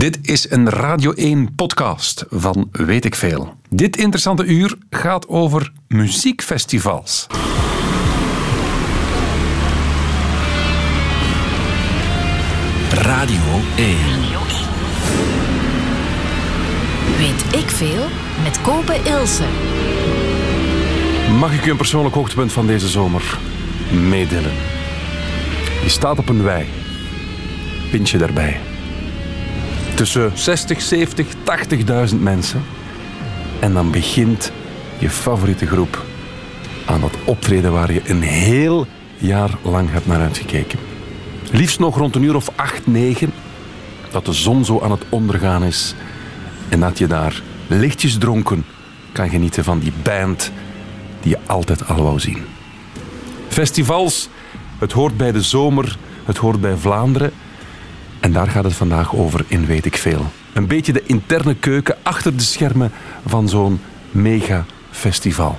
Dit is een Radio 1 podcast van Weet ik Veel. Dit interessante uur gaat over muziekfestivals. Radio 1. Weet ik veel met Kopen Ilse. Mag ik u een persoonlijk hoogtepunt van deze zomer meedelen? Je staat op een wei. Pintje daarbij. Tussen 60, 70, 80.000 mensen. En dan begint je favoriete groep aan dat optreden waar je een heel jaar lang hebt naar uitgekeken. Liefst nog rond een uur of 8, 9, dat de zon zo aan het ondergaan is en dat je daar lichtjes dronken kan genieten van die band die je altijd al wou zien. Festivals, het hoort bij de zomer, het hoort bij Vlaanderen. En daar gaat het vandaag over in Weet ik Veel. Een beetje de interne keuken achter de schermen van zo'n mega festival.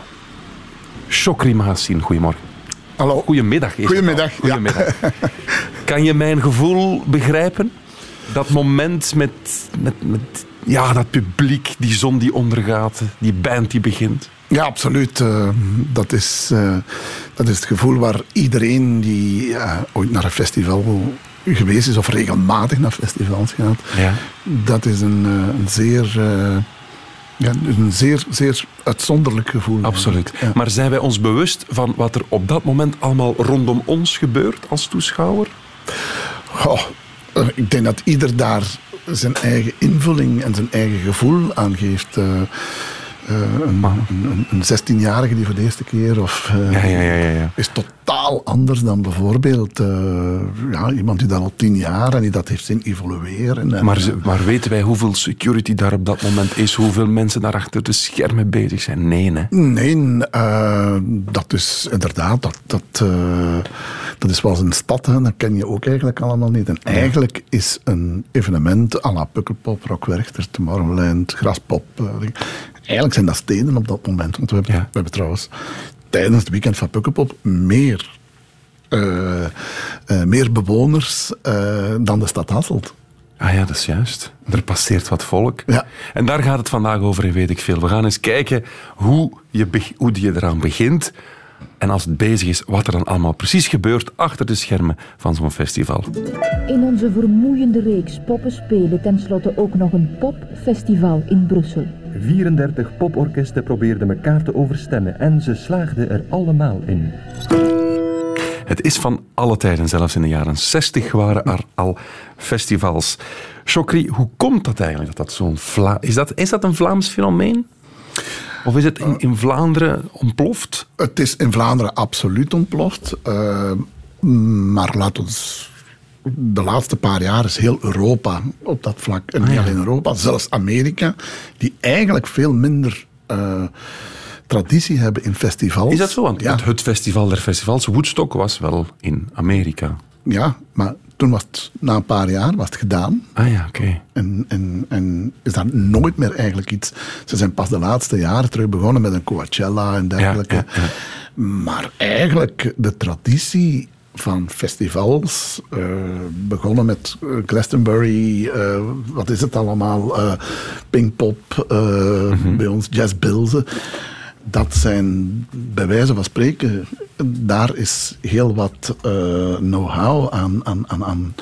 Chokri Mahassin, goedemorgen. Hallo. Goedemiddag. is het al. Goedemiddag, ja. Goedemiddag. Kan je mijn gevoel begrijpen? Dat moment met, met, met ja, dat publiek, die zon die ondergaat, die band die begint. Ja, absoluut. Eh, dat, is, eh, dat is het gevoel waar iedereen die eh, ooit naar een festival geweest is of regelmatig naar festivals gaat, Ja. dat is een, eh, een zeer, eh, ja, een zeer, zeer uitzonderlijk gevoel. Absoluut. Ja. Maar zijn wij ons bewust van wat er op dat moment allemaal rondom ons gebeurt als toeschouwer? Goh, eh, ik denk dat ieder daar zijn eigen invulling en zijn eigen gevoel aan geeft. Eh, een, een, een 16-jarige die voor de eerste keer of eh, Ja, ja, ja, ja, ja. is totaal anders dan bijvoorbeeld eh, ja, iemand die dat al tien jaar en die dat heeft zien evolueren. En, Maar, maar weten wij hoeveel security daar op dat moment is? Hoeveel mensen daar achter de schermen bezig zijn? Nee, hè? Nee, dat is inderdaad, dat, dat, dat is wel een stad, hè, dat ken je ook eigenlijk allemaal niet. En eigenlijk is een evenement à la Pukkelpop, Rock Werchter, Tomorrowland, Graspop, eigenlijk zijn dat steden op dat moment. Want we hebben, Ja. we hebben trouwens tijdens het weekend van Pukkelpop meer, eh, eh, meer bewoners eh, dan de stad Hasselt. Ah ja, dat is juist. Er passeert wat volk. Ja. En daar gaat het vandaag over in Weet ik Veel. We gaan eens kijken hoe je, hoe je eraan begint. En als het bezig is, wat er dan allemaal precies gebeurt achter de schermen van zo'n festival. In onze vermoeiende reeks Poppen spelen tenslotte ook nog een popfestival in Brussel. 34 poporkesten probeerden elkaar te overstemmen en ze slaagden er allemaal in. Het is van alle tijden, zelfs in de jaren 60 waren er al festivals. Chokri, hoe komt dat eigenlijk? Dat dat zo'n Vla is, dat, is dat een Vlaams fenomeen? Of is het in, in Vlaanderen ontploft? Het is in Vlaanderen absoluut ontploft. eh, maar laat ons. De laatste paar jaar is heel Europa op dat vlak. En niet alleen Europa, zelfs Amerika, die eigenlijk veel minder eh, traditie hebben in festivals. Is dat zo? Want Ja, het, festival der festivals, Woodstock, was wel in Amerika. ja, maar toen was het, na een paar jaar, was het gedaan. Ah ja, oké. En, en, en is daar nooit meer eigenlijk iets. Ze zijn pas de laatste jaren terug begonnen met een Coachella en dergelijke. Ja, ja, Maar eigenlijk de traditie van festivals, eh, begonnen met eh, Glastonbury, eh, wat is het allemaal, Pinkpop, Mhm. bij ons Jazz Bilze. Dat zijn, bij wijze van spreken, daar is heel wat eh, know-how aan, aan, aan, aan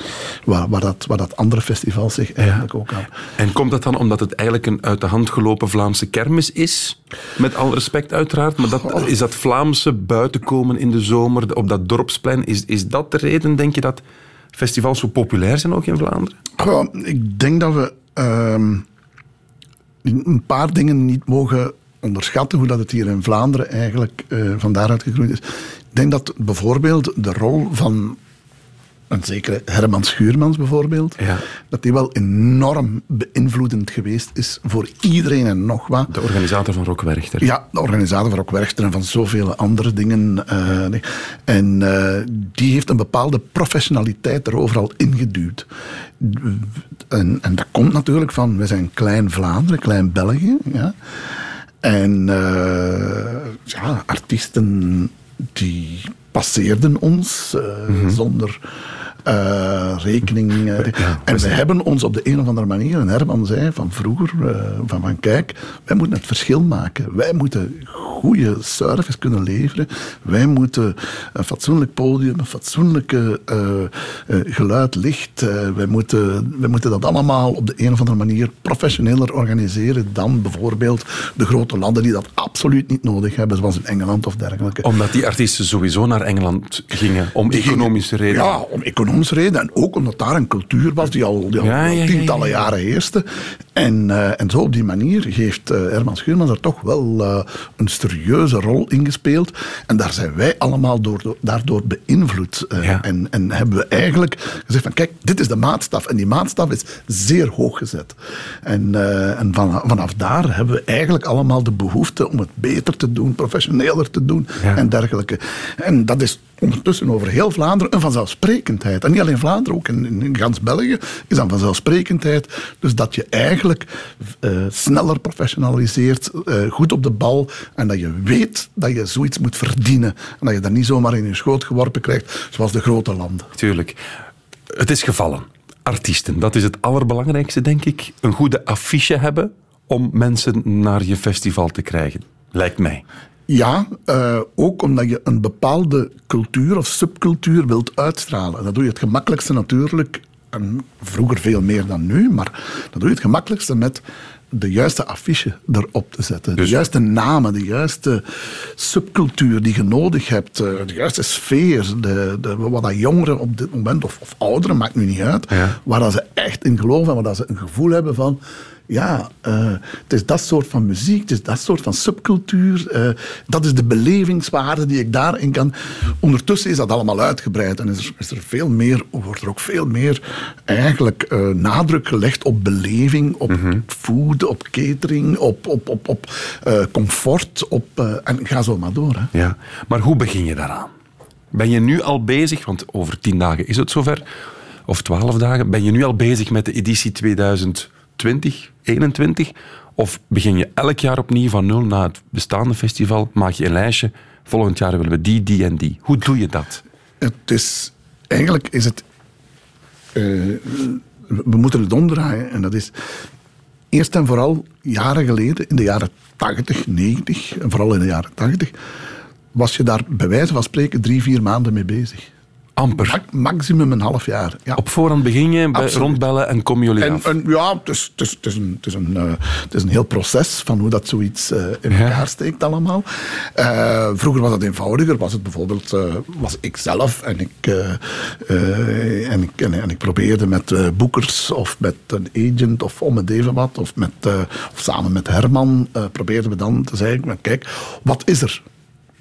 waar, waar, dat, waar dat andere festivals zich eigenlijk ook aan. En komt dat dan omdat het eigenlijk een uit de hand gelopen Vlaamse kermis is? Met alle respect uiteraard, maar dat, is dat Vlaamse buitenkomen in de zomer op dat dorpsplein, is, is dat de reden, denk je, dat festivals zo populair zijn ook in Vlaanderen? Goh, ik denk dat we ehm, een paar dingen niet mogen onderschatten, hoe dat het hier in Vlaanderen eigenlijk eh, van daaruit gegroeid is. Ik denk dat bijvoorbeeld de rol van een zekere Herman Schuurmans bijvoorbeeld, Ja. dat die wel enorm beïnvloedend geweest is voor iedereen en nog wat. De organisator van Rock Werchter. Ja, de organisator van ook Werchter en van zoveel andere dingen. eh, nee. en eh, die heeft een bepaalde professionaliteit er overal ingeduwd. En, en dat komt natuurlijk van, we zijn klein Vlaanderen, klein België. Ja. En eh, ja, artiesten die passeerden ons eh, zonder eh, rekening. en we hebben ons op de een of andere manier, en Herman zei van vroeger, eh, van, van kijk, wij moeten het verschil maken. Wij moeten goede service kunnen leveren. Wij moeten een fatsoenlijk podium, een fatsoenlijke eh, geluid, licht. wij, moeten, wij moeten dat allemaal op de een of andere manier professioneler organiseren dan bijvoorbeeld de grote landen die dat absoluut niet nodig hebben, zoals in Engeland of dergelijke. Omdat die artiesten sowieso naar Engeland gingen om economische redenen. Ja, om economische redenen. En ook omdat daar een cultuur was die al, die al Ja, tientallen ja. jaren heerste. En, eh, en zo op die manier heeft eh, Herman Schuurmans er toch wel eh, een serieuze rol in gespeeld. En daar zijn wij allemaal door, daardoor beïnvloed. En, en hebben we eigenlijk gezegd van kijk, dit is de maatstaf. En die maatstaf is zeer hoog gezet. En, en van, vanaf daar hebben we eigenlijk allemaal de behoefte om het beter te doen, professioneler te doen Ja. en dergelijke. En dat is ondertussen over heel Vlaanderen een vanzelfsprekendheid. En niet alleen Vlaanderen, ook in, in, gans België is dat vanzelfsprekendheid. Dus dat je eigenlijk eh, sneller professionaliseert, eh, goed op de bal en dat je weet dat je zoiets moet verdienen. En dat je dat niet zomaar in je schoot geworpen krijgt, zoals de grote landen. Tuurlijk. Het is gevallen. Artiesten, dat is het allerbelangrijkste, denk ik. Een goede affiche hebben om mensen naar je festival te krijgen. Lijkt mij. Ja, eh, ook omdat je een bepaalde cultuur of subcultuur wilt uitstralen. Dat doe je het gemakkelijkste natuurlijk, en vroeger veel meer dan nu, maar dat doe je het gemakkelijkste met de juiste affiche erop te zetten. Dus- de juiste namen, de juiste subcultuur die je nodig hebt, eh, de juiste sfeer, de, de, wat dat jongeren op dit moment, of, of ouderen, maakt nu niet uit, Ja. waar dat ze echt in geloven en waar dat ze een gevoel hebben van ja, eh, het is dat soort van muziek, het is dat soort van subcultuur. eh, dat is de belevingswaarde die ik daarin kan. Ondertussen is dat allemaal uitgebreid en is er, is er veel meer, wordt er ook veel meer eigenlijk eh, nadruk gelegd op beleving, op food, op catering, op, op, op, op comfort. Op, en ga zo maar door. Hè. Ja. Maar hoe begin je daaraan? Ben je nu al bezig, want over tien dagen is het zover, of twaalf dagen, ben je nu al bezig met de editie 2020, 21? Of begin je elk jaar opnieuw van nul na het bestaande festival, maak je een lijstje, volgend jaar willen we die, die en die. Hoe doe je dat? Het is, eigenlijk is het. eh, we moeten het omdraaien. En dat is. Eerst en vooral jaren geleden, in de jaren 80, 90, en vooral in de jaren 80, was je daar bij wijze van spreken drie, vier maanden mee bezig. Amper. Ma- maximum een half jaar. Ja. Op voorhand begin je, Absoluut. rondbellen en kom jullie En, af. en ja, het is, het, is, het, is een, het, is een, eh, het is een heel proces van hoe dat zoiets eh, in Ja. elkaar steekt allemaal. Eh, vroeger was het eenvoudiger. Was het bijvoorbeeld, was ik zelf en ik, en, ik, en, en ik probeerde met boekers of met een agent of om het even wat, of, met, of samen met Herman, probeerden we dan te zeggen, kijk, wat is er?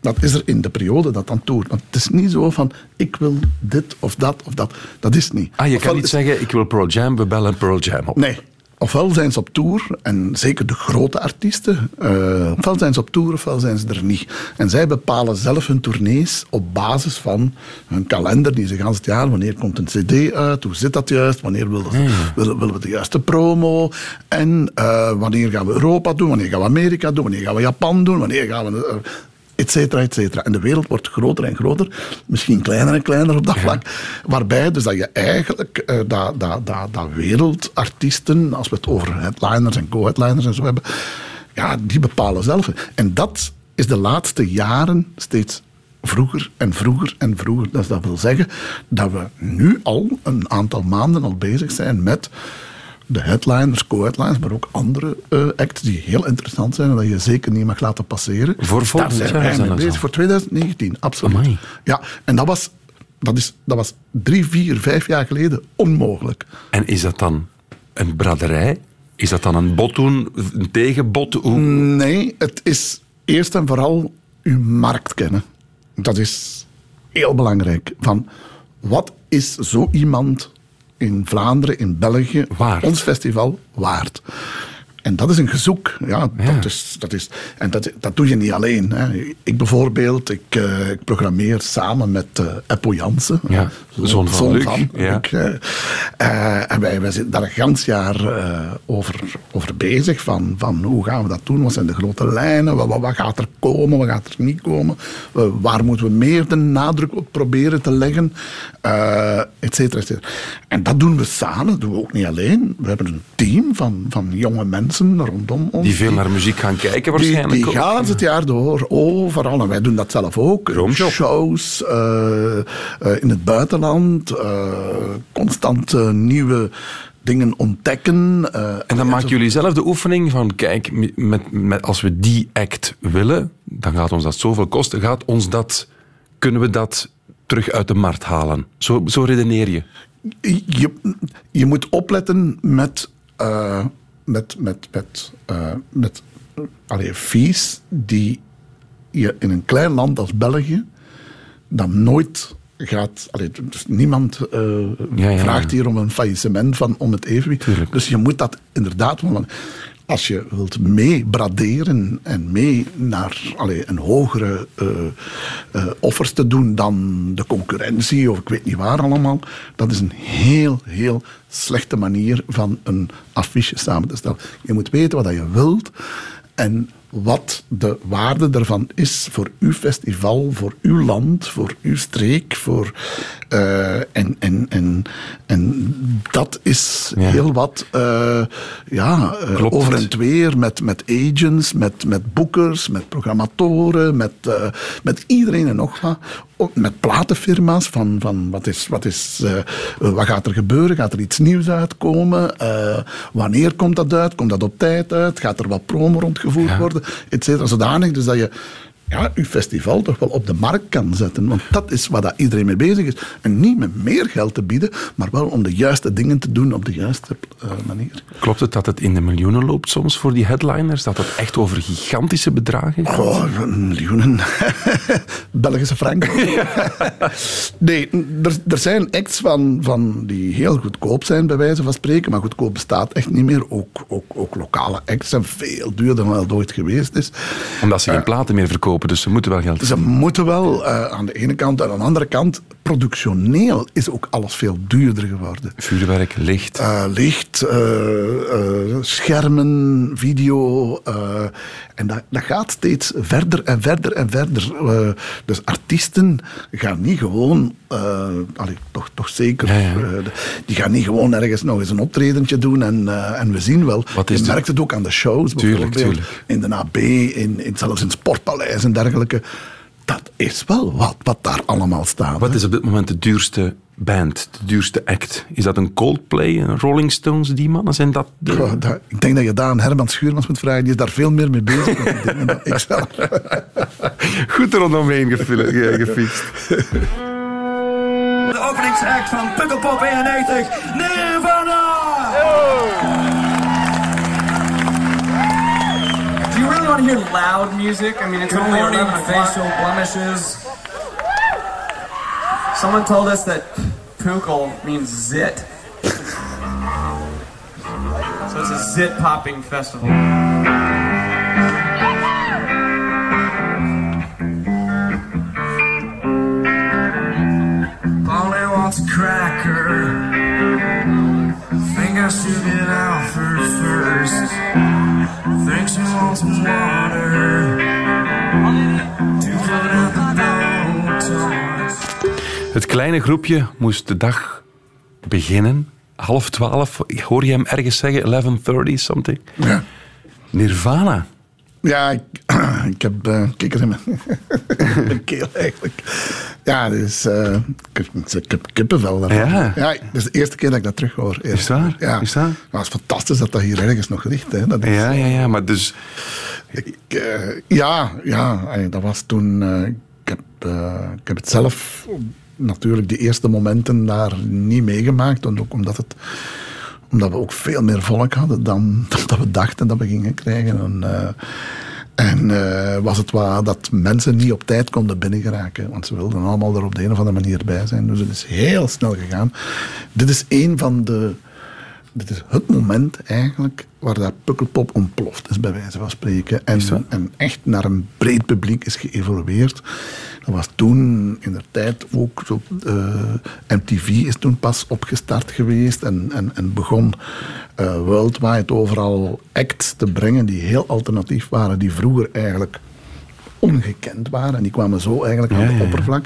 Wat is er in de periode dat dan toert? Want het is niet zo van, ik wil dit of dat of dat. Dat is niet. Ah, je Ofwel kan niet is- zeggen, ik wil Pearl Jam, we bellen Pearl Jam op. Nee. Ofwel zijn ze op tour, en zeker de grote artiesten, eh, ofwel zijn ze op tour ofwel zijn ze er niet. En zij bepalen zelf hun tournees op basis van hun kalender, die ze gans het jaar, wanneer komt een cd uit, hoe zit dat juist, wanneer willen, ze, willen, willen we de juiste promo, en eh, wanneer gaan we Europa doen, wanneer gaan we Amerika doen, wanneer gaan we Japan doen, wanneer gaan we... eh, et cetera, et cetera. En de wereld wordt groter en groter, misschien kleiner en kleiner op dat vlak. Waarbij dus dat je eigenlijk eh, dat, dat, dat, dat wereldartiesten, als we het over headliners en co-headliners en zo hebben, ja, die bepalen zelf. En dat is de laatste jaren steeds vroeger en vroeger en vroeger. Dus dat wil zeggen dat we nu al een aantal maanden al bezig zijn met de headliners, co-headliners, maar ook andere eh, acts die heel interessant zijn en dat je zeker niet mag laten passeren. Voor volgend zijn jaar wij mee zelfs bezig, voor 2019, absoluut. Amai. Ja, en dat was, dat, is, dat was drie, vier, vijf jaar geleden onmogelijk. En is dat dan een braderij? Is dat dan een bot doen, een tegenbot? Hoe- Nee, het is eerst en vooral uw markt kennen. Dat is heel belangrijk. Van wat is zo iemand in Vlaanderen, in België, ons festival waard? En dat is een gezoek. Ja, Ja. Dat is, dat is, en dat, dat doe je niet alleen. Hè. Ik bijvoorbeeld, ik, eh, ik programmeer samen met eh Eppo Jansen. Ja, zoon van ja. Eh. En wij, wij zitten daar een gans jaar over, over bezig. Van, van hoe gaan we dat doen? Wat zijn de grote lijnen? Wat, wat, wat gaat er komen? Wat gaat er niet komen? Waar moeten we meer de nadruk op proberen te leggen? Eh et cetera, et cetera. En dat doen we samen. Dat doen we ook niet alleen. We hebben een team van, van jonge mensen rondom ons. Die veel naar muziek gaan kijken waarschijnlijk. die gaan het jaar door overal. En wij doen dat zelf ook. Shows eh, eh, in het buitenland. eh, constant nieuwe dingen ontdekken. En dan maken jullie zelf de oefening van, kijk, met, met, als we die act willen, dan gaat ons dat zoveel kosten. Gaat ons dat, kunnen we dat terug uit de markt halen? Zo, zo redeneer je. je, je moet opletten met, met, met, met, eh, met allee, fees die je in een klein land als België dan nooit gaat. Allee, dus niemand eh, Ja, ja. vraagt hier om een faillissement van om het evenwicht. Tuurlijk. Dus je moet dat inderdaad. Als je wilt mee braderen en mee naar allee, een hogere eh, eh, offers te doen dan de concurrentie of ik weet niet waar allemaal, dat is een heel, heel slechte manier van een affiche samen te stellen. Je moet weten wat je wilt en wat de waarde daarvan is voor uw festival, voor uw land, voor uw streek. Voor, eh, en, en, en, en dat is Ja. heel wat eh, ja, eh, over en weer met, met agents, met, met boekers, met programmatoren, met, met iedereen en nog wat. Ook met platenfirma's van, van wat, is, wat, is, wat gaat er gebeuren? Gaat er iets nieuws uitkomen? Wanneer komt dat uit? Komt dat op tijd uit? Gaat er wat promo rondgevoerd Ja. worden? Et cetera. Zodanig dus dat je ja, uw festival toch wel op de markt kan zetten. Want dat is waar dat iedereen mee bezig is. En niet met meer geld te bieden, maar wel om de juiste dingen te doen op de juiste eh, manier. Klopt het dat het in de miljoenen loopt soms voor die headliners? Dat het echt over gigantische bedragen gaat? Oh, miljoenen. Belgische frank. nee, er, er zijn acts van, van die heel goedkoop zijn, bij wijze van spreken. Maar goedkoop bestaat echt niet meer. Ook, ook, ook lokale acts zijn veel duurder dan het ooit geweest is. Omdat ze geen platen meer verkopen, dus ze moeten wel geld Ze moeten wel eh, aan de ene kant. En aan de andere kant, productioneel is ook alles veel duurder geworden. Vuurwerk, licht. Eh, licht, eh, schermen, video. eh, en dat, dat gaat steeds verder en verder en verder. Eh, dus artiesten gaan niet gewoon, eh, allee, toch, toch zeker, Ja, ja. die gaan niet gewoon ergens nog eens een optredentje doen en, en we zien wel. Wat is Je merkt het ook aan de shows Tuurlijk, bijvoorbeeld. tuurlijk. In de AB, in, in, zelfs in het Sportpaleis en dergelijke. Dat is wel wat, wat daar allemaal staat. Wat hè. is op dit moment de duurste band, de duurste act? Is dat een Coldplay, een Rolling Stones, die mannen? Zijn dat de... Goh, dat- ik denk dat je daar aan Herman Schuurmans moet vragen. Die is daar veel meer mee bezig dan ik zelf. Goed rondomheen gefietst. De openingsact van Pukkelpop 91, Nirvana! Do you really want to hear loud music? I mean, it's Good only morning, 11 o'clock. facial blemishes. Someone told us that pukkel means zit. So it's a zit popping festival. Kleine groepje moest de dag beginnen. Half twaalf. Hoor je hem ergens zeggen? 11.30 something? Ja. Nirvana. Ja, ik, ik heb eh kikkers in mijn, keel eigenlijk. Ja, dus, eh, ik, ik heb kippenvel daarvan. Ja. ja. Dat is de eerste keer dat ik dat terug hoor. Is waar? Ja. Is dat? Maar het is fantastisch dat dat hier ergens nog ligt. Hè. Dat is, Ja, ja, ja. Maar dus... Ik, eh, ja, ja, eh, dat was toen. eh, ik, heb, eh, ik heb het zelf natuurlijk de eerste momenten daar niet meegemaakt. Ook omdat, het, omdat we ook veel meer volk hadden dan, dan dat we dachten dat we gingen krijgen. En, eh, en eh, was het waar dat mensen niet op tijd konden binnengeraken. Want ze wilden allemaal er op de een of andere manier bij zijn. Dus het is heel snel gegaan. Dit is een van de dit is het moment eigenlijk waar dat Pukkelpop ontploft is, bij wijze van spreken. En, en echt naar een breed publiek is geëvolueerd. Dat was toen in de tijd ook zo. eh, MTV is toen pas opgestart geweest en, en, en begon eh, worldwide overal acts te brengen die heel alternatief waren, die vroeger eigenlijk ongekend waren. En die kwamen zo eigenlijk aan het ja, oppervlak.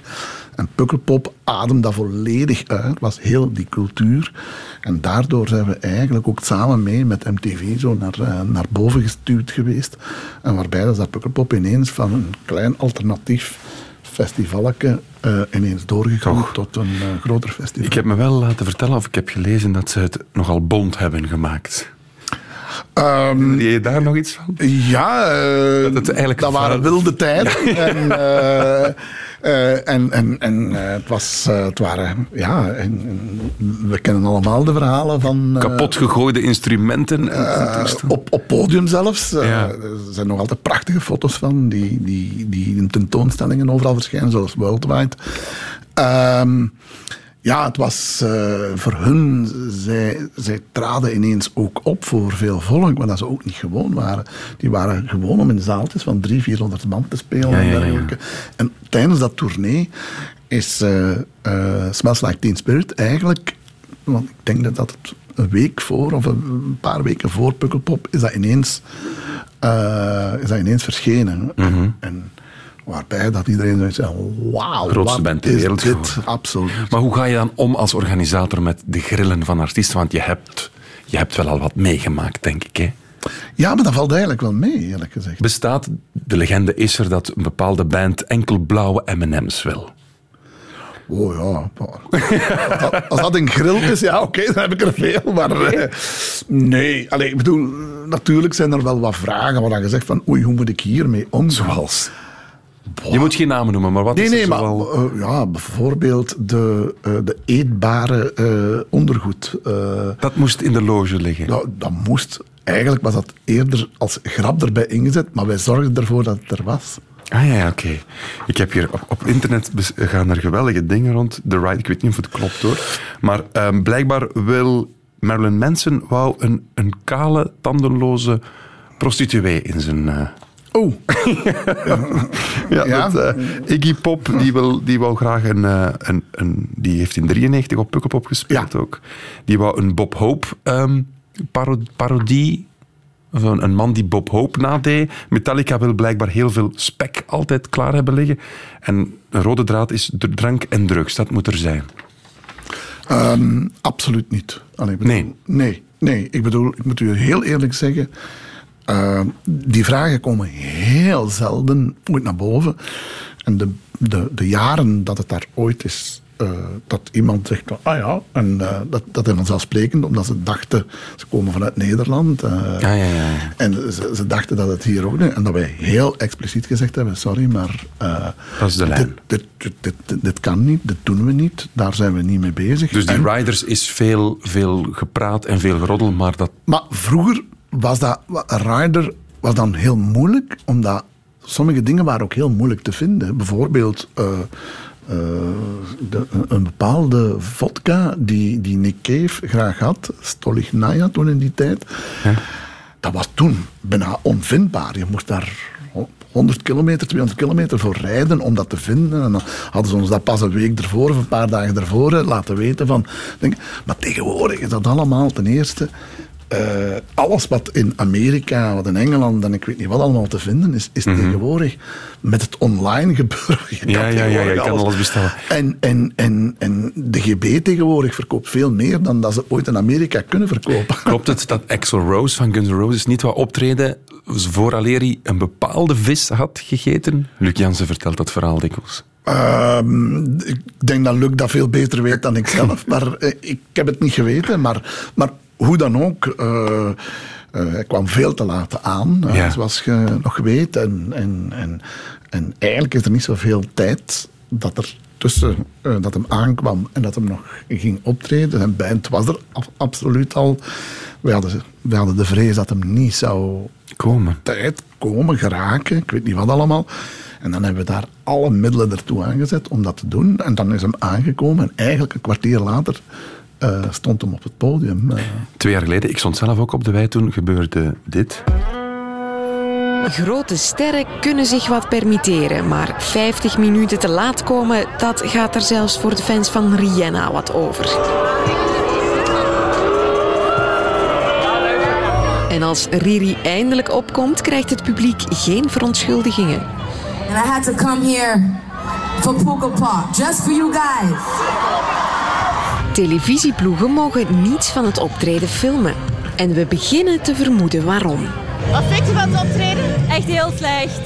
En Pukkelpop ademde dat volledig uit. was heel die cultuur. En daardoor zijn we eigenlijk ook samen mee met MTV zo naar, eh, naar boven gestuurd geweest. En waarbij dat, dat Pukkelpop ineens van een klein alternatief festivalletje eh, ineens doorgegroeid tot een eh, groter festival. Ik heb me wel laten vertellen, of ik heb gelezen, dat ze het nogal bond hebben gemaakt. Zie je daar nog iets van? Ja, eh, Dat het eigenlijk dat waren wilde tijden. en, eh, eh, en, en, en eh, het, was, het waren, ja, en, en we kennen allemaal de verhalen van... Kapot gegooide instrumenten. en- op, op podium zelfs. Ja. Er zijn nog altijd prachtige foto's van, die, die, die in tentoonstellingen overal verschijnen, zoals worldwide. Ehm, ja, het was eh, voor hun, zij, zij traden ineens ook op voor veel volk, maar dat ze ook niet gewoon waren. Die waren gewoon om in zaaltjes van 300, 400 man te spelen Ja, en ja, ja, ja. dergelijke. En tijdens dat tournee is eh eh, Smells Like Teen Spirit eigenlijk, want ik denk dat dat een week voor of een paar weken voor Pukkelpop is dat ineens, is dat ineens verschenen. Mhm. En waarbij dat iedereen zoiets zei, wauw, Grootste band ter is wereld dit? Absoluut. Maar hoe ga je dan om als organisator met de grillen van artiesten? Want je hebt, je hebt wel al wat meegemaakt, denk ik. Hè? Ja, maar dat valt eigenlijk wel mee, eerlijk gezegd. Bestaat, de legende is er dat een bepaalde band enkel blauwe M&M's wil. Oh ja. Als dat, een grill is, ja, oké, dan heb ik er veel. Maar eh, nee, Allee, ik bedoel, natuurlijk zijn er wel wat vragen waar je zegt van, oei, hoe moet ik hiermee omgaan? Zoals? Je moet geen namen noemen, maar wat Nee, is er nee, maar zoal- eh, ja, bijvoorbeeld de, eh, de eetbare eh, ondergoed. Dat moest in de loge liggen. nou, dat moest. Eigenlijk was dat eerder als grap erbij ingezet, maar wij zorgden ervoor dat het er was. Ah ja, ja, oké. Ik heb hier op, op internet gaan er geweldige dingen rond. The Right, ik weet niet of het klopt hoor. Maar ehm, blijkbaar wil Marilyn Manson wou een, een kale, tandenloze prostituee in zijn. Oh, ja, Ja. dat, eh, Iggy Pop die wil, die wou graag een, eh, een, een. Die heeft in 93 op Pukkelpop gespeeld Ja. ook. Die wou een Bob Hope ehm, paro- parodie. Of een, man die Bob Hope nadeed. Metallica wil blijkbaar heel veel spek altijd klaar hebben liggen. En een rode draad is drank en drugs. Dat moet er zijn. Ehm, absoluut niet. Allee, ik bedoel, Nee. nee. Nee, ik bedoel, ik moet u heel eerlijk zeggen. Eh, die vragen komen heel zelden ooit naar boven. En de, de, de jaren dat het daar ooit is, eh, dat iemand zegt: van, ah ja, en eh, dat, dat is vanzelfsprekend, omdat ze dachten, ze komen vanuit Nederland. eh, Ja, ja, ja. En ze, ze dachten dat het hier ook. En dat wij heel expliciet gezegd hebben: sorry, maar. Dat is de lijn. Dit, dit, dit, dit, dit kan niet, dit doen we niet, daar zijn we niet mee bezig. Dus die En- Riders is veel, veel gepraat en veel geroddel, maar dat. maar vroeger was dat, rider was dan heel moeilijk, omdat sommige dingen waren ook heel moeilijk te vinden. Bijvoorbeeld eh, eh, de, een bepaalde vodka die, die Nick Cave graag had, Stolichnaya toen in die tijd. Dat was toen bijna onvindbaar. Je moest daar 100 kilometer, 200 kilometer voor rijden om dat te vinden. En dan hadden ze ons dat pas een week ervoor of een paar dagen ervoor eh, laten weten. Van, denk, maar tegenwoordig is dat allemaal ten eerste... eh, alles wat in Amerika, wat in Engeland en ik weet niet wat allemaal te vinden is, is tegenwoordig met het online gebeuren. Je Mhm. Ja, ja, ja, ja, je kan alles bestellen. En, en, en, en de GB tegenwoordig verkoopt veel meer dan dat ze ooit in Amerika kunnen verkopen. Klopt het dat Axel Rose van Guns N' Roses niet wou optreden vooraleer hij een bepaalde vis had gegeten? Luc Jansen vertelt dat verhaal dikwijls. Ehm, ik denk dat Luc dat veel beter weet dan ik zelf, maar eh, ik heb het niet geweten. Maar, maar hoe dan ook, eh, eh, hij kwam veel te laat aan, eh, Ja. zoals je nog weet. En, en, en, en eigenlijk is er niet zoveel tijd dat er tussen dat hem aankwam en dat hem nog ging optreden. Zijn band was er ab- absoluut al. We hadden, we hadden de vrees dat hem niet zou Komen. tijd komen, geraken, ik weet niet wat allemaal. En dan hebben we daar alle middelen ertoe aangezet om dat te doen. En dan is hem aangekomen en eigenlijk een kwartier later eh, stond hem op het podium. eh. Twee jaar geleden, ik stond zelf ook op de wei, toen gebeurde dit. Grote sterren kunnen zich wat permitteren, maar 50 minuten te laat komen, dat gaat er zelfs voor de fans van Rihanna wat over. En als Riri eindelijk opkomt, krijgt het publiek geen verontschuldigingen. And I had to come here for Pukkelpop, just for you guys. Televisieploegen mogen niets van het optreden filmen. En we beginnen te vermoeden waarom. Wat vind je van het optreden? Echt heel slecht.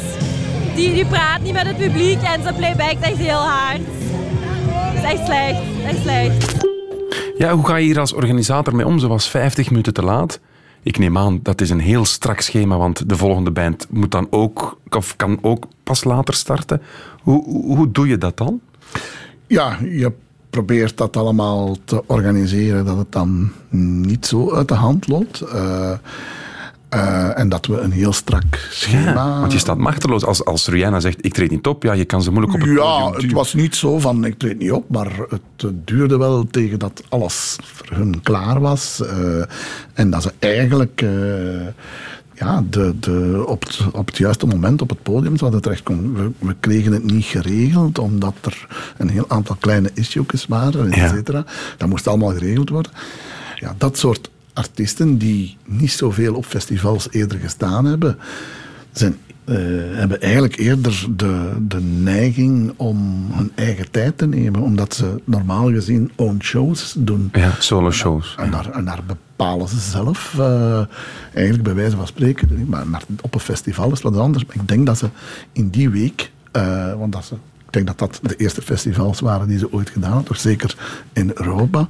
Die, die praat niet met het publiek en ze playbackt echt heel hard. Het is echt slecht, echt slecht. Ja, hoe ga je hier als organisator mee om? Ze was 50 minuten te laat. Ik neem aan, dat is een heel strak schema, want de volgende band moet dan ook, of kan ook pas later starten. Hoe, hoe, hoe doe je dat dan? Ja, je probeert dat allemaal te organiseren dat het dan niet zo uit de hand loopt. Eh, eh, en dat we een heel strak schema... Ja, want je staat machteloos. Als, als Rihanna zegt, ik treed niet op, ja, je kan ze moeilijk op het Ja, podium het was niet zo van ik treed niet op, maar het eh, duurde wel tegen dat alles voor hun klaar was. en dat ze eigenlijk ja, de, de, op, het, op het juiste moment op het podium zouden terechtkomen. We, we kregen het niet geregeld, omdat er een heel aantal kleine issues waren, et Ja. cetera. Dat moest allemaal geregeld worden. Ja, dat soort artiesten die niet zoveel op festivals eerder gestaan hebben, zijn, eh, hebben eigenlijk eerder de, de neiging om hun eigen tijd te nemen, omdat ze normaal gezien own shows doen. Ja, solo shows. En daar, en daar bepalen ze zelf, eh, eigenlijk bij wijze van spreken. Maar, maar op een festival is wat anders. Maar ik denk dat ze in die week, eh, want dat ze, ik denk dat dat de eerste festivals waren die ze ooit gedaan hadden, toch zeker in Europa,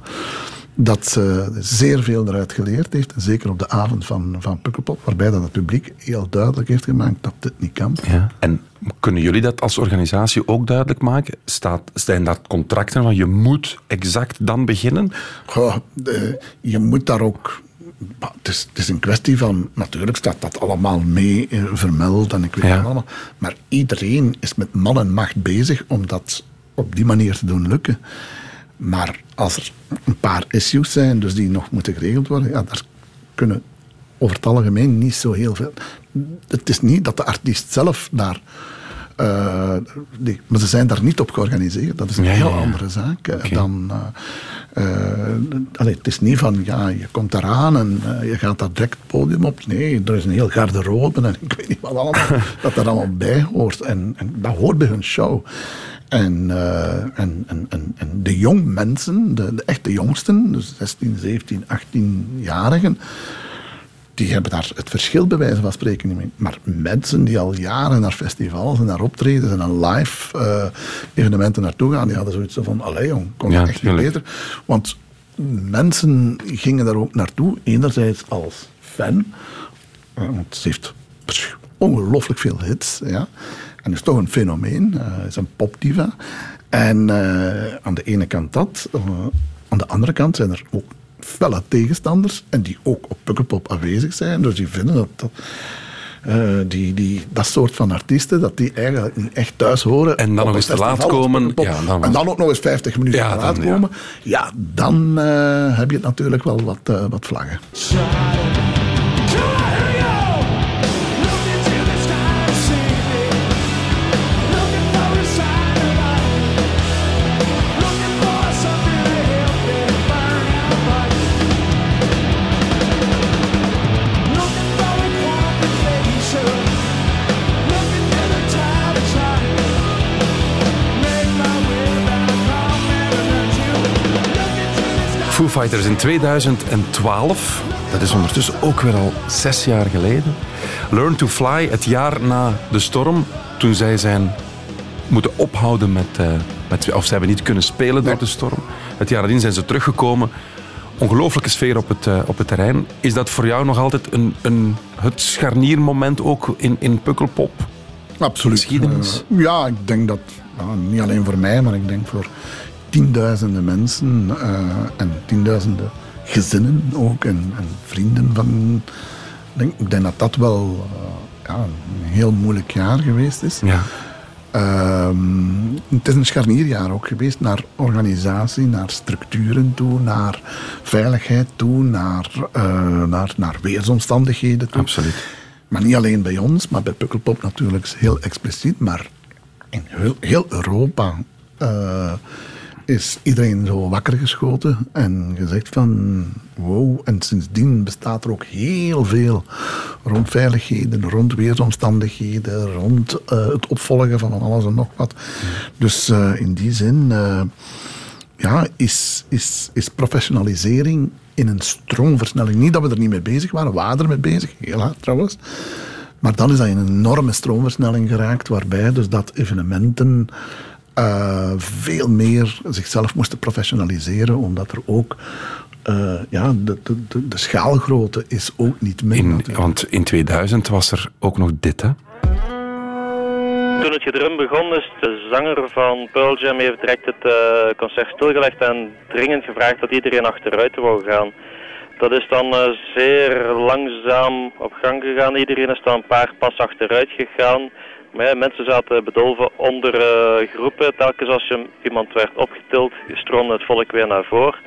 dat ze zeer veel eruit geleerd heeft. Zeker op de avond van, van Pukkelpop, waarbij dat het publiek heel duidelijk heeft gemaakt dat dit niet kan. Ja. En kunnen jullie dat als organisatie ook duidelijk maken? Staat, zijn dat contracten van je moet exact dan beginnen? Goh, de- je moet daar ook. maar Het is, het is een kwestie van. Natuurlijk staat dat allemaal mee eh, vermeld en ik weet Ja. het allemaal. Maar iedereen is met man en macht bezig om dat op die manier te doen lukken. Maar als er een paar issues zijn, dus die nog moeten geregeld worden, ja, daar kunnen over het algemeen niet zo heel veel. Het is niet dat de artiest zelf daar. eh, maar ze zijn daar niet op georganiseerd. Dat is een Ja, heel ja. andere zaak dan. eh, eh, allee, het is niet van ja, je komt eraan en je gaat daar direct het podium op. Nee, er is een heel garderobe en ik weet niet wat allemaal, dat er allemaal bij hoort. En, en dat hoort bij hun show. En, eh, en, en, en, en de jong mensen, de, de echte jongsten, dus 16, 17, 18-jarigen, die hebben daar het verschil bij wijze van spreken niet mee. Maar mensen die al jaren naar festivals en naar optredens en naar live eh, evenementen naartoe gaan, die hadden zoiets van, allee jong, kon Ja, echt niet beter. Want mensen gingen daar ook naartoe, enerzijds als fan, eh, want ze heeft ongelooflijk veel hits, ja. En is toch een fenomeen, eh, is een popdiva. En eh, aan de ene kant dat, eh, aan de andere kant zijn er ook felle tegenstanders en die ook op Pukkelpop aanwezig zijn. Dus die vinden dat, dat, eh, die, die, dat soort van artiesten, dat die eigenlijk niet echt thuis horen. En dan nog een eens te laat komen. Ja, dan- en dan ook nog eens 50 minuten Ja, te laat dan, komen. Ja, dan eh, heb je natuurlijk wel wat, wat vlaggen. Fighters in 2012. Dat is ondertussen ook weer al zes jaar geleden. Learn to Fly, het jaar na de storm, toen zij zijn moeten ophouden met, eh, met of ze hebben niet kunnen spelen door de storm. Het jaar nadien zijn ze teruggekomen. Ongelooflijke sfeer op het, eh, op het terrein. Is dat voor jou nog altijd een, een, het scharniermoment ook in, in Pukkelpop? Absoluut. Geschiedenis? Eh, ja, ik denk dat, nou, niet alleen voor mij, maar ik denk voor tienduizenden mensen eh, en tienduizenden gezinnen ook en, en vrienden van. Ik denk, ik denk dat dat wel eh, ja, een heel moeilijk jaar geweest is. Ja. Ehm, het is een scharnierjaar ook geweest naar organisatie, naar structuren toe, naar veiligheid toe, naar, eh, naar, naar weersomstandigheden toe. Absoluut. Maar niet alleen bij ons, maar bij Pukkelpop natuurlijk heel expliciet, maar in heel, heel Europa is iedereen zo wakker geschoten en gezegd van wow. En sindsdien bestaat er ook heel veel rond veiligheden, rond weersomstandigheden, rond eh, het opvolgen van alles en nog wat. Dus eh, in die zin eh, ja, is, is, is professionalisering in een stroomversnelling. Niet dat we er niet mee bezig waren, we waren er mee bezig, heel hard trouwens. Maar dan is dat in een enorme stroomversnelling geraakt, waarbij dus dat evenementen eh, veel meer zichzelf moesten professionaliseren, omdat er ook eh, ja, de, de, de, de schaalgrootte is ook niet. In, natuurlijk. want in 2000 was er ook nog dit, hè? Toen het gedrum begon, is de zanger van Pearl Jam heeft direct het eh, concert stilgelegd en dringend gevraagd dat iedereen achteruit wou gaan. Dat is dan eh, zeer langzaam op gang gegaan. Iedereen is dan een paar pas achteruit gegaan. Maar ja, mensen zaten bedolven onder eh, groepen. Telkens als je, iemand werd opgetild, stroomde het volk weer naar voren.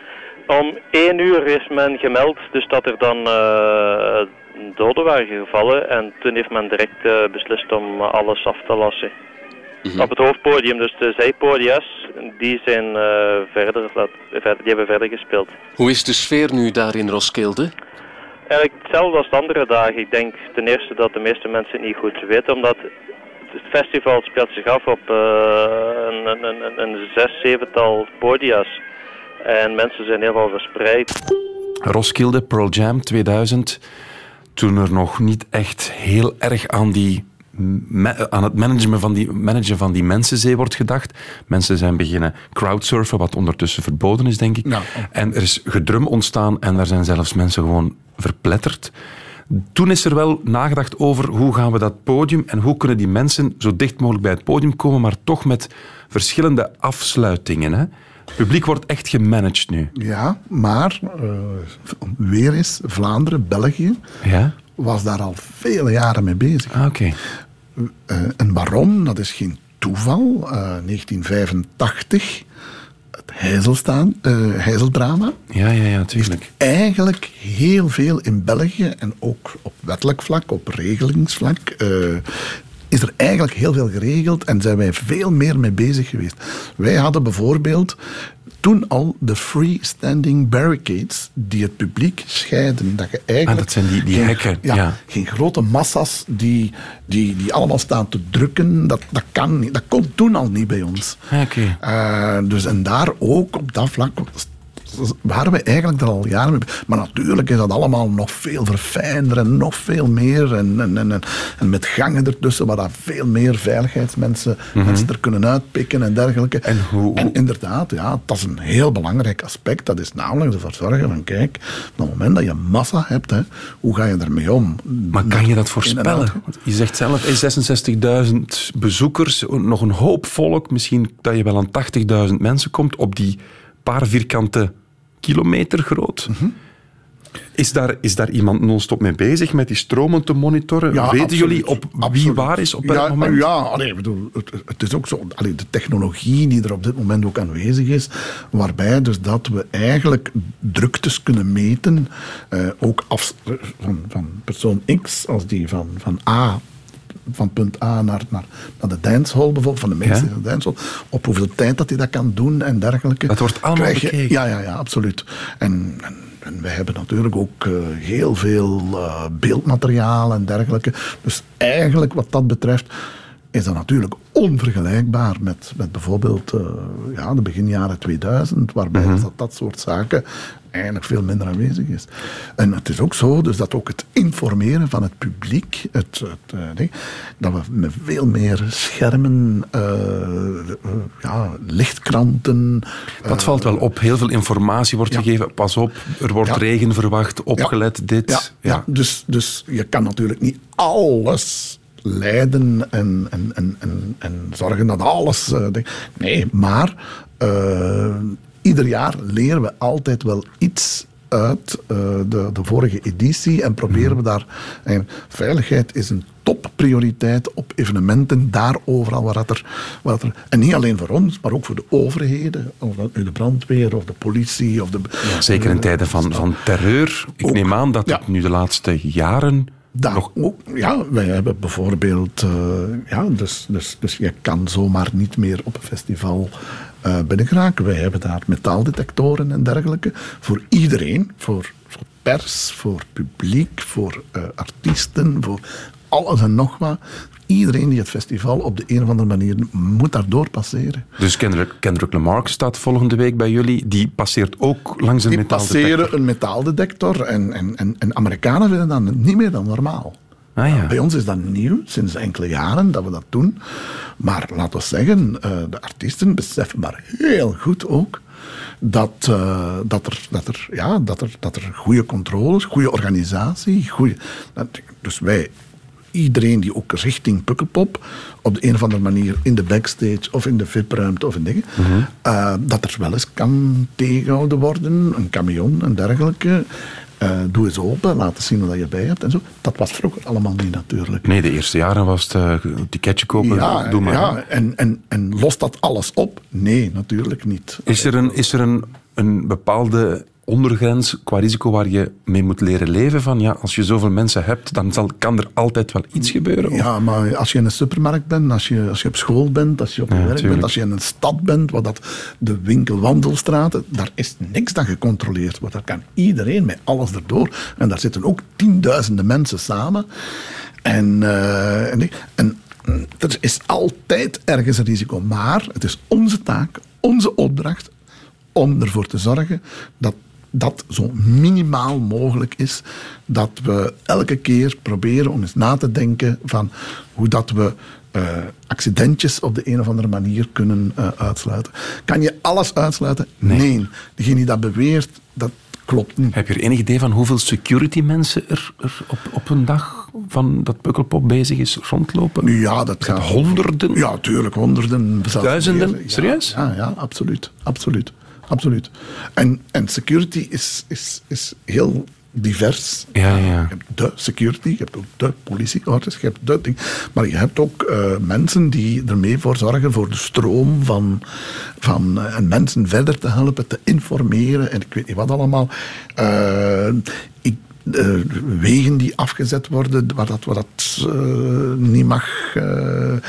Om één uur is men gemeld, dus dat er dan eh, doden waren gevallen. En toen heeft men direct eh, beslist om alles af te lassen. Op het hoofdpodium, dus de zijpodia's, die zijn verder, die hebben verder gespeeld. Hoe is de sfeer nu daar in Roskilde? Eigenlijk hetzelfde als de andere dagen. Ik denk ten eerste dat de meeste mensen het niet goed weten, omdat het festival speelt zich af op eh, een, een, een, een zes, zevental podia's. En mensen zijn heel veel verspreid. Roskilde, Pearl Jam 2000. Toen er nog niet echt heel erg aan, die, aan het managen van, die, managen van die mensenzee wordt gedacht. Mensen zijn beginnen crowdsurfen, wat ondertussen verboden is, denk ik. En er is gedrum ontstaan en daar zijn zelfs mensen gewoon verpletterd. Toen is er wel nagedacht over hoe gaan we dat podium en hoe kunnen die mensen zo dicht mogelijk bij het podium komen, maar toch met verschillende afsluitingen. Hè? Het publiek wordt echt gemanaged nu. Ja, maar eh, weer eens Vlaanderen, België, Ja? was daar al vele jaren mee bezig. Ah, oké. Eh, en waarom? Dat is geen toeval. Eh, 1985, het Heizelstaan, eh, Heizeldrama. Ja, ja, ja, tuurlijk. Eigenlijk heel veel in België en ook op wettelijk vlak, op regelingsvlak. eh, is er eigenlijk heel veel geregeld en zijn wij veel meer mee bezig geweest. Wij hadden bijvoorbeeld toen al de freestanding barricades die het publiek scheiden. Dat je eigenlijk Ah, dat zijn die- die geen- hekken, Ja, ja. geen grote massa's die, die, die allemaal staan te drukken. Dat, dat kan niet. Dat kon toen al niet bij ons. Ah, Oké. Eh, dus en daar ook op dat vlak waren we eigenlijk er al jaren mee. Maar natuurlijk is dat allemaal nog veel verfijnder en nog veel meer. En, en, en, en, met gangen ertussen waar dat veel meer veiligheidsmensen Mhm. mensen er kunnen uitpikken en dergelijke. En, hoe, En inderdaad, ja, dat is een heel belangrijk aspect. Dat is namelijk ervoor zorgen van, kijk, op het moment dat je massa hebt, hè, hoe ga je ermee om? Maar kan je dat voorspellen? Je zegt zelf, eh, 66.000 bezoekers, nog een hoop volk. Misschien dat je wel aan 80.000 mensen komt op die paar vierkante kilometer groot. Is daar, is daar iemand non-stop mee bezig met die stromen te monitoren? Ja, Weten absoluut. jullie op wie Absoluut. waar is op welk ja, moment? Ja, allee, ik bedoel, het, het is ook zo. Allee, de technologie die er op dit moment ook aanwezig is, waarbij dus dat we eigenlijk druktes kunnen meten, eh, ook af, van, van persoon X, als die van, van A van punt A naar, naar, naar de dancehall bijvoorbeeld, van de Ja. in de dancehall, op hoeveel tijd dat hij dat kan doen en dergelijke. Dat wordt allemaal je- bekeken. Ja, ja, ja, absoluut. En, en, en wij hebben natuurlijk ook eh, heel veel eh, beeldmateriaal en dergelijke. Dus eigenlijk wat dat betreft is dat natuurlijk onvergelijkbaar met, met bijvoorbeeld eh, ja, de beginjaren 2000, waarbij Mhm. dat, dat soort zaken eigenlijk veel minder aanwezig is. En het is ook zo dus dat ook het informeren van het publiek, het, het, eh, dat we met veel meer schermen, eh, ja, lichtkranten... Dat valt wel op. Heel veel informatie wordt Ja. gegeven. Pas op, er wordt Ja. regen verwacht. Opgelet, dit. Ja. Dus, dus je kan natuurlijk niet alles leiden en, en, en, en, en zorgen dat alles. eh, nee, maar eh, ieder jaar leren we altijd wel iets uit eh, de, de vorige editie en proberen we daar. En veiligheid is een prioriteit op evenementen, daar overal waar dat er, waar dat er... En niet alleen voor ons, maar ook voor de overheden, of dat nu de brandweer of de politie. Of de, Ja, zeker in tijden van, van terreur. Ik neem aan dat het nu de laatste jaren ja, wij hebben bijvoorbeeld, eh, ja, dus, dus, dus je kan zomaar niet meer op een festival uh, binnengeraken. Wij hebben daar metaaldetectoren en dergelijke voor iedereen, voor, pers, voor publiek, voor uh, artiesten, voor alles en nog wat. Iedereen die het festival op de een of andere manier moet daardoor passeren. Dus Kendrick, Kendrick Lamar staat volgende week bij jullie. Die passeert ook langs een die metaaldetector? Die passeren een metaaldetector. En, en, en, en Amerikanen vinden dat niet meer dan normaal. Ah, ja. Bij ons is dat nieuw, sinds enkele jaren dat we dat doen. Maar laten we zeggen, uh, de artiesten beseffen maar heel goed ook dat, uh, dat, er, dat, er, ja, dat, er, dat er goede controles, goede organisatie, goede, dus wij iedereen die ook richting Pukkelpop op de een of andere manier in de backstage of in de VIP-ruimte of in dingen, mm -hmm. uh, dat er wel eens kan tegengehouden worden, een camion en dergelijke. Uh, doe eens open, laten zien wat je bij hebt en zo. Dat was vroeger allemaal niet natuurlijk. Nee, de eerste jaren was het uh, ticketje kopen, ja, doe maar. Ja, en, en, en lost dat alles op? Nee, natuurlijk niet. Is er een, is er een, een bepaalde ondergrens qua risico waar je mee moet leren leven? Van ja, als je zoveel mensen hebt, dan zal, kan er altijd wel iets gebeuren. Of? Ja, maar als je in een supermarkt bent, als je, als je op school bent, als je op je ja, werk tuurlijk. bent, als je in een stad bent, waar dat de winkelwandelstraten, daar is niks dan gecontroleerd wordt. Daar kan iedereen met alles erdoor. En daar zitten ook tienduizenden mensen samen. En, uh, en, en er is altijd ergens een risico. Maar het is onze taak, onze opdracht, om ervoor te zorgen dat dat zo minimaal mogelijk is. Dat we elke keer proberen om eens na te denken van hoe dat we uh, accidentjes op de een of andere manier kunnen uh, uitsluiten. Kan je alles uitsluiten? Nee. nee. Degene die dat beweert, dat klopt niet. Heb je er enig idee van hoeveel security mensen er, er op, op een dag van dat Pukkelpop bezig is rondlopen? Ja, dat gaat honderden. Ja, tuurlijk, honderden. Duizenden? Ja, Serieus? Ja, ja, absoluut. absoluut. Absoluut. En, en security is, is, is heel divers. Ja, ja. Je hebt de security, je hebt ook de politieauto's, je hebt de ding. Maar je hebt ook uh, mensen die ermee voor zorgen voor de stroom van, van uh, en mensen verder te helpen, te informeren en ik weet niet wat allemaal. Uh, ik, wegen die afgezet worden waar dat, waar dat niet mag. Mm-hmm.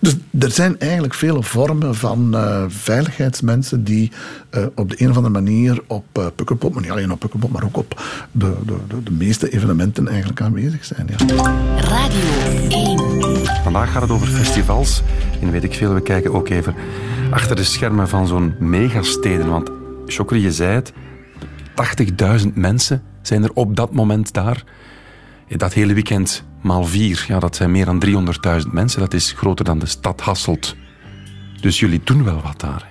Dus er zijn eigenlijk vele vormen van uh, veiligheidsmensen die uh, op de een of andere manier op uh, Pukkelpop, maar niet alleen op Pukkelpop, maar ook op de, de, de, de meeste evenementen eigenlijk aanwezig zijn. Ja. Radio 1. Vandaag gaat het over festivals. En weet ik veel, we kijken ook even achter de schermen van zo'n megasteden. Want Chokri, je zei het, 80.000 mensen zijn er op dat moment daar. Dat hele weekend maal vier, ja, dat zijn meer dan 300.000 mensen. Dat is groter dan de stad Hasselt. Dus jullie doen wel wat daar.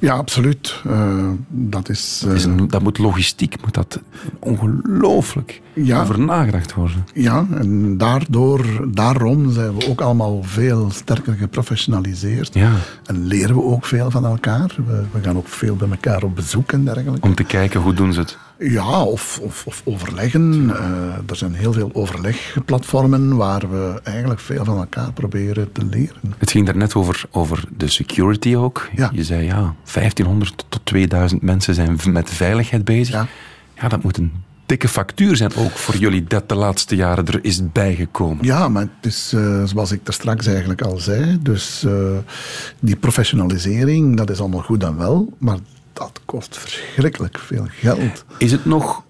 Ja, absoluut. Uh, dat, is, uh... dat, is een, dat moet logistiek, moet dat ongelooflijk ja, over nagedacht worden. Ja, en daardoor, daarom zijn we ook allemaal veel sterker geprofessionaliseerd. Ja. En leren we ook veel van elkaar. We, we gaan ook veel bij elkaar op bezoek en dergelijke. Om te kijken, hoe doen ze het? Ja, of, of, of overleggen. Uh, er zijn heel veel overlegplatformen waar we eigenlijk veel van elkaar proberen te leren. Het ging daarnet over, over de security ook. Ja. Je zei ja, 1500 tot 2000 mensen zijn met veiligheid bezig. Ja, ja dat moet een dikke factuur zijn ook voor jullie dat de laatste jaren er is bijgekomen. Ja, maar het is uh, zoals ik er straks eigenlijk al zei. Dus uh, die professionalisering, dat is allemaal goed en wel. Maar dat kost verschrikkelijk veel geld. Is het nog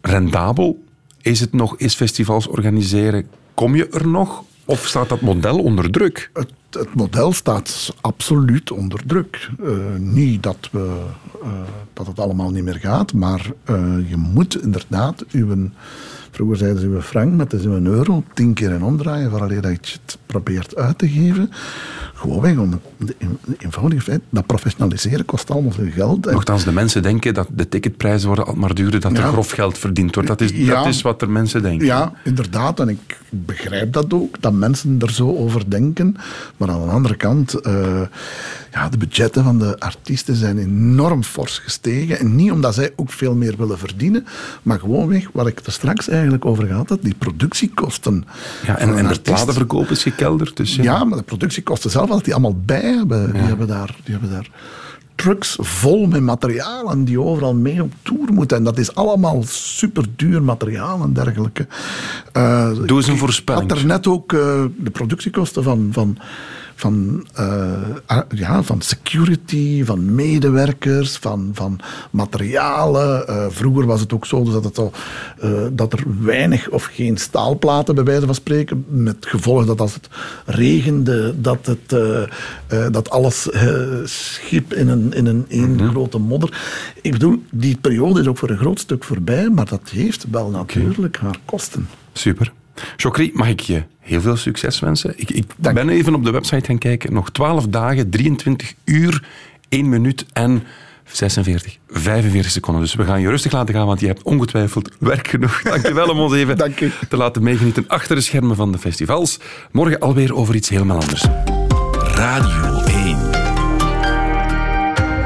rendabel? Is het nog, is festivals organiseren, kom je er nog? Of staat dat model onder druk? Het, het model staat absoluut onder druk. Uh, niet dat, we, uh, dat het allemaal niet meer gaat, maar uh, je moet inderdaad uw... Vroeger zeiden ze uw frank, maar het is een euro. Tien keer in omdraaien, vooral dat je het probeert uit te geven. Gewoonweg om de eenvoudige feit, dat professionaliseren kost allemaal veel geld. Nochtans, de mensen denken dat de ticketprijzen worden altijd maar duurder, dat er grof geld verdiend wordt. Dat is, Ja. dat is wat er mensen denken. Ja, inderdaad. En ik begrijp dat ook, dat mensen er zo over denken. Maar aan de andere kant, eh, ja, de budgetten van de artiesten zijn enorm fors gestegen. En niet omdat zij ook veel meer willen verdienen, maar gewoonweg, waar ik er straks eigenlijk over gehad had, die productiekosten. Ja, en, en de platenverkoop is gekelderd. Dus, ja. Ja, maar de productiekosten zelf, wat die allemaal bij hebben, die, hebben daar, die hebben daar trucks vol met materialen die overal mee op tour moeten. En dat is allemaal super duur materiaal en dergelijke. Eh, Doe eens een ik voorspelling. had daarnet ook eh, de productiekosten van, van, van, eh, ah, ja, van security, van medewerkers, van, van materialen. Eh, vroeger was het ook zo dat, het al, eh, dat er weinig of geen staalplaten, bij wijze van spreken, met gevolg dat als het regende, dat, het, dat alles schiep in een, in een één Mhm. grote modder. Ik bedoel, die periode is ook voor een groot stuk voorbij, maar dat heeft wel natuurlijk haar kosten. Super. Chokri, mag ik je heel veel succes wensen? Ik, ik ben even op de website gaan kijken. Nog 12 dagen, 23 uur, 1 minuut en 46, 45 seconden. Dus we gaan je rustig laten gaan, want je hebt ongetwijfeld werk genoeg. Dankjewel om ons even te laten meegenieten achter de schermen van de festivals. Morgen alweer over iets helemaal anders. Radio 1.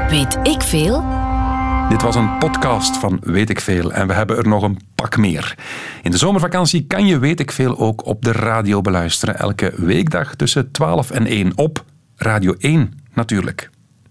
Weet ik veel? Dit was een podcast van Weet ik Veel en we hebben er nog een pak meer. In de zomervakantie kan je Weet ik Veel ook op de radio beluisteren. Elke weekdag tussen 12 en 1 op Radio 1 natuurlijk.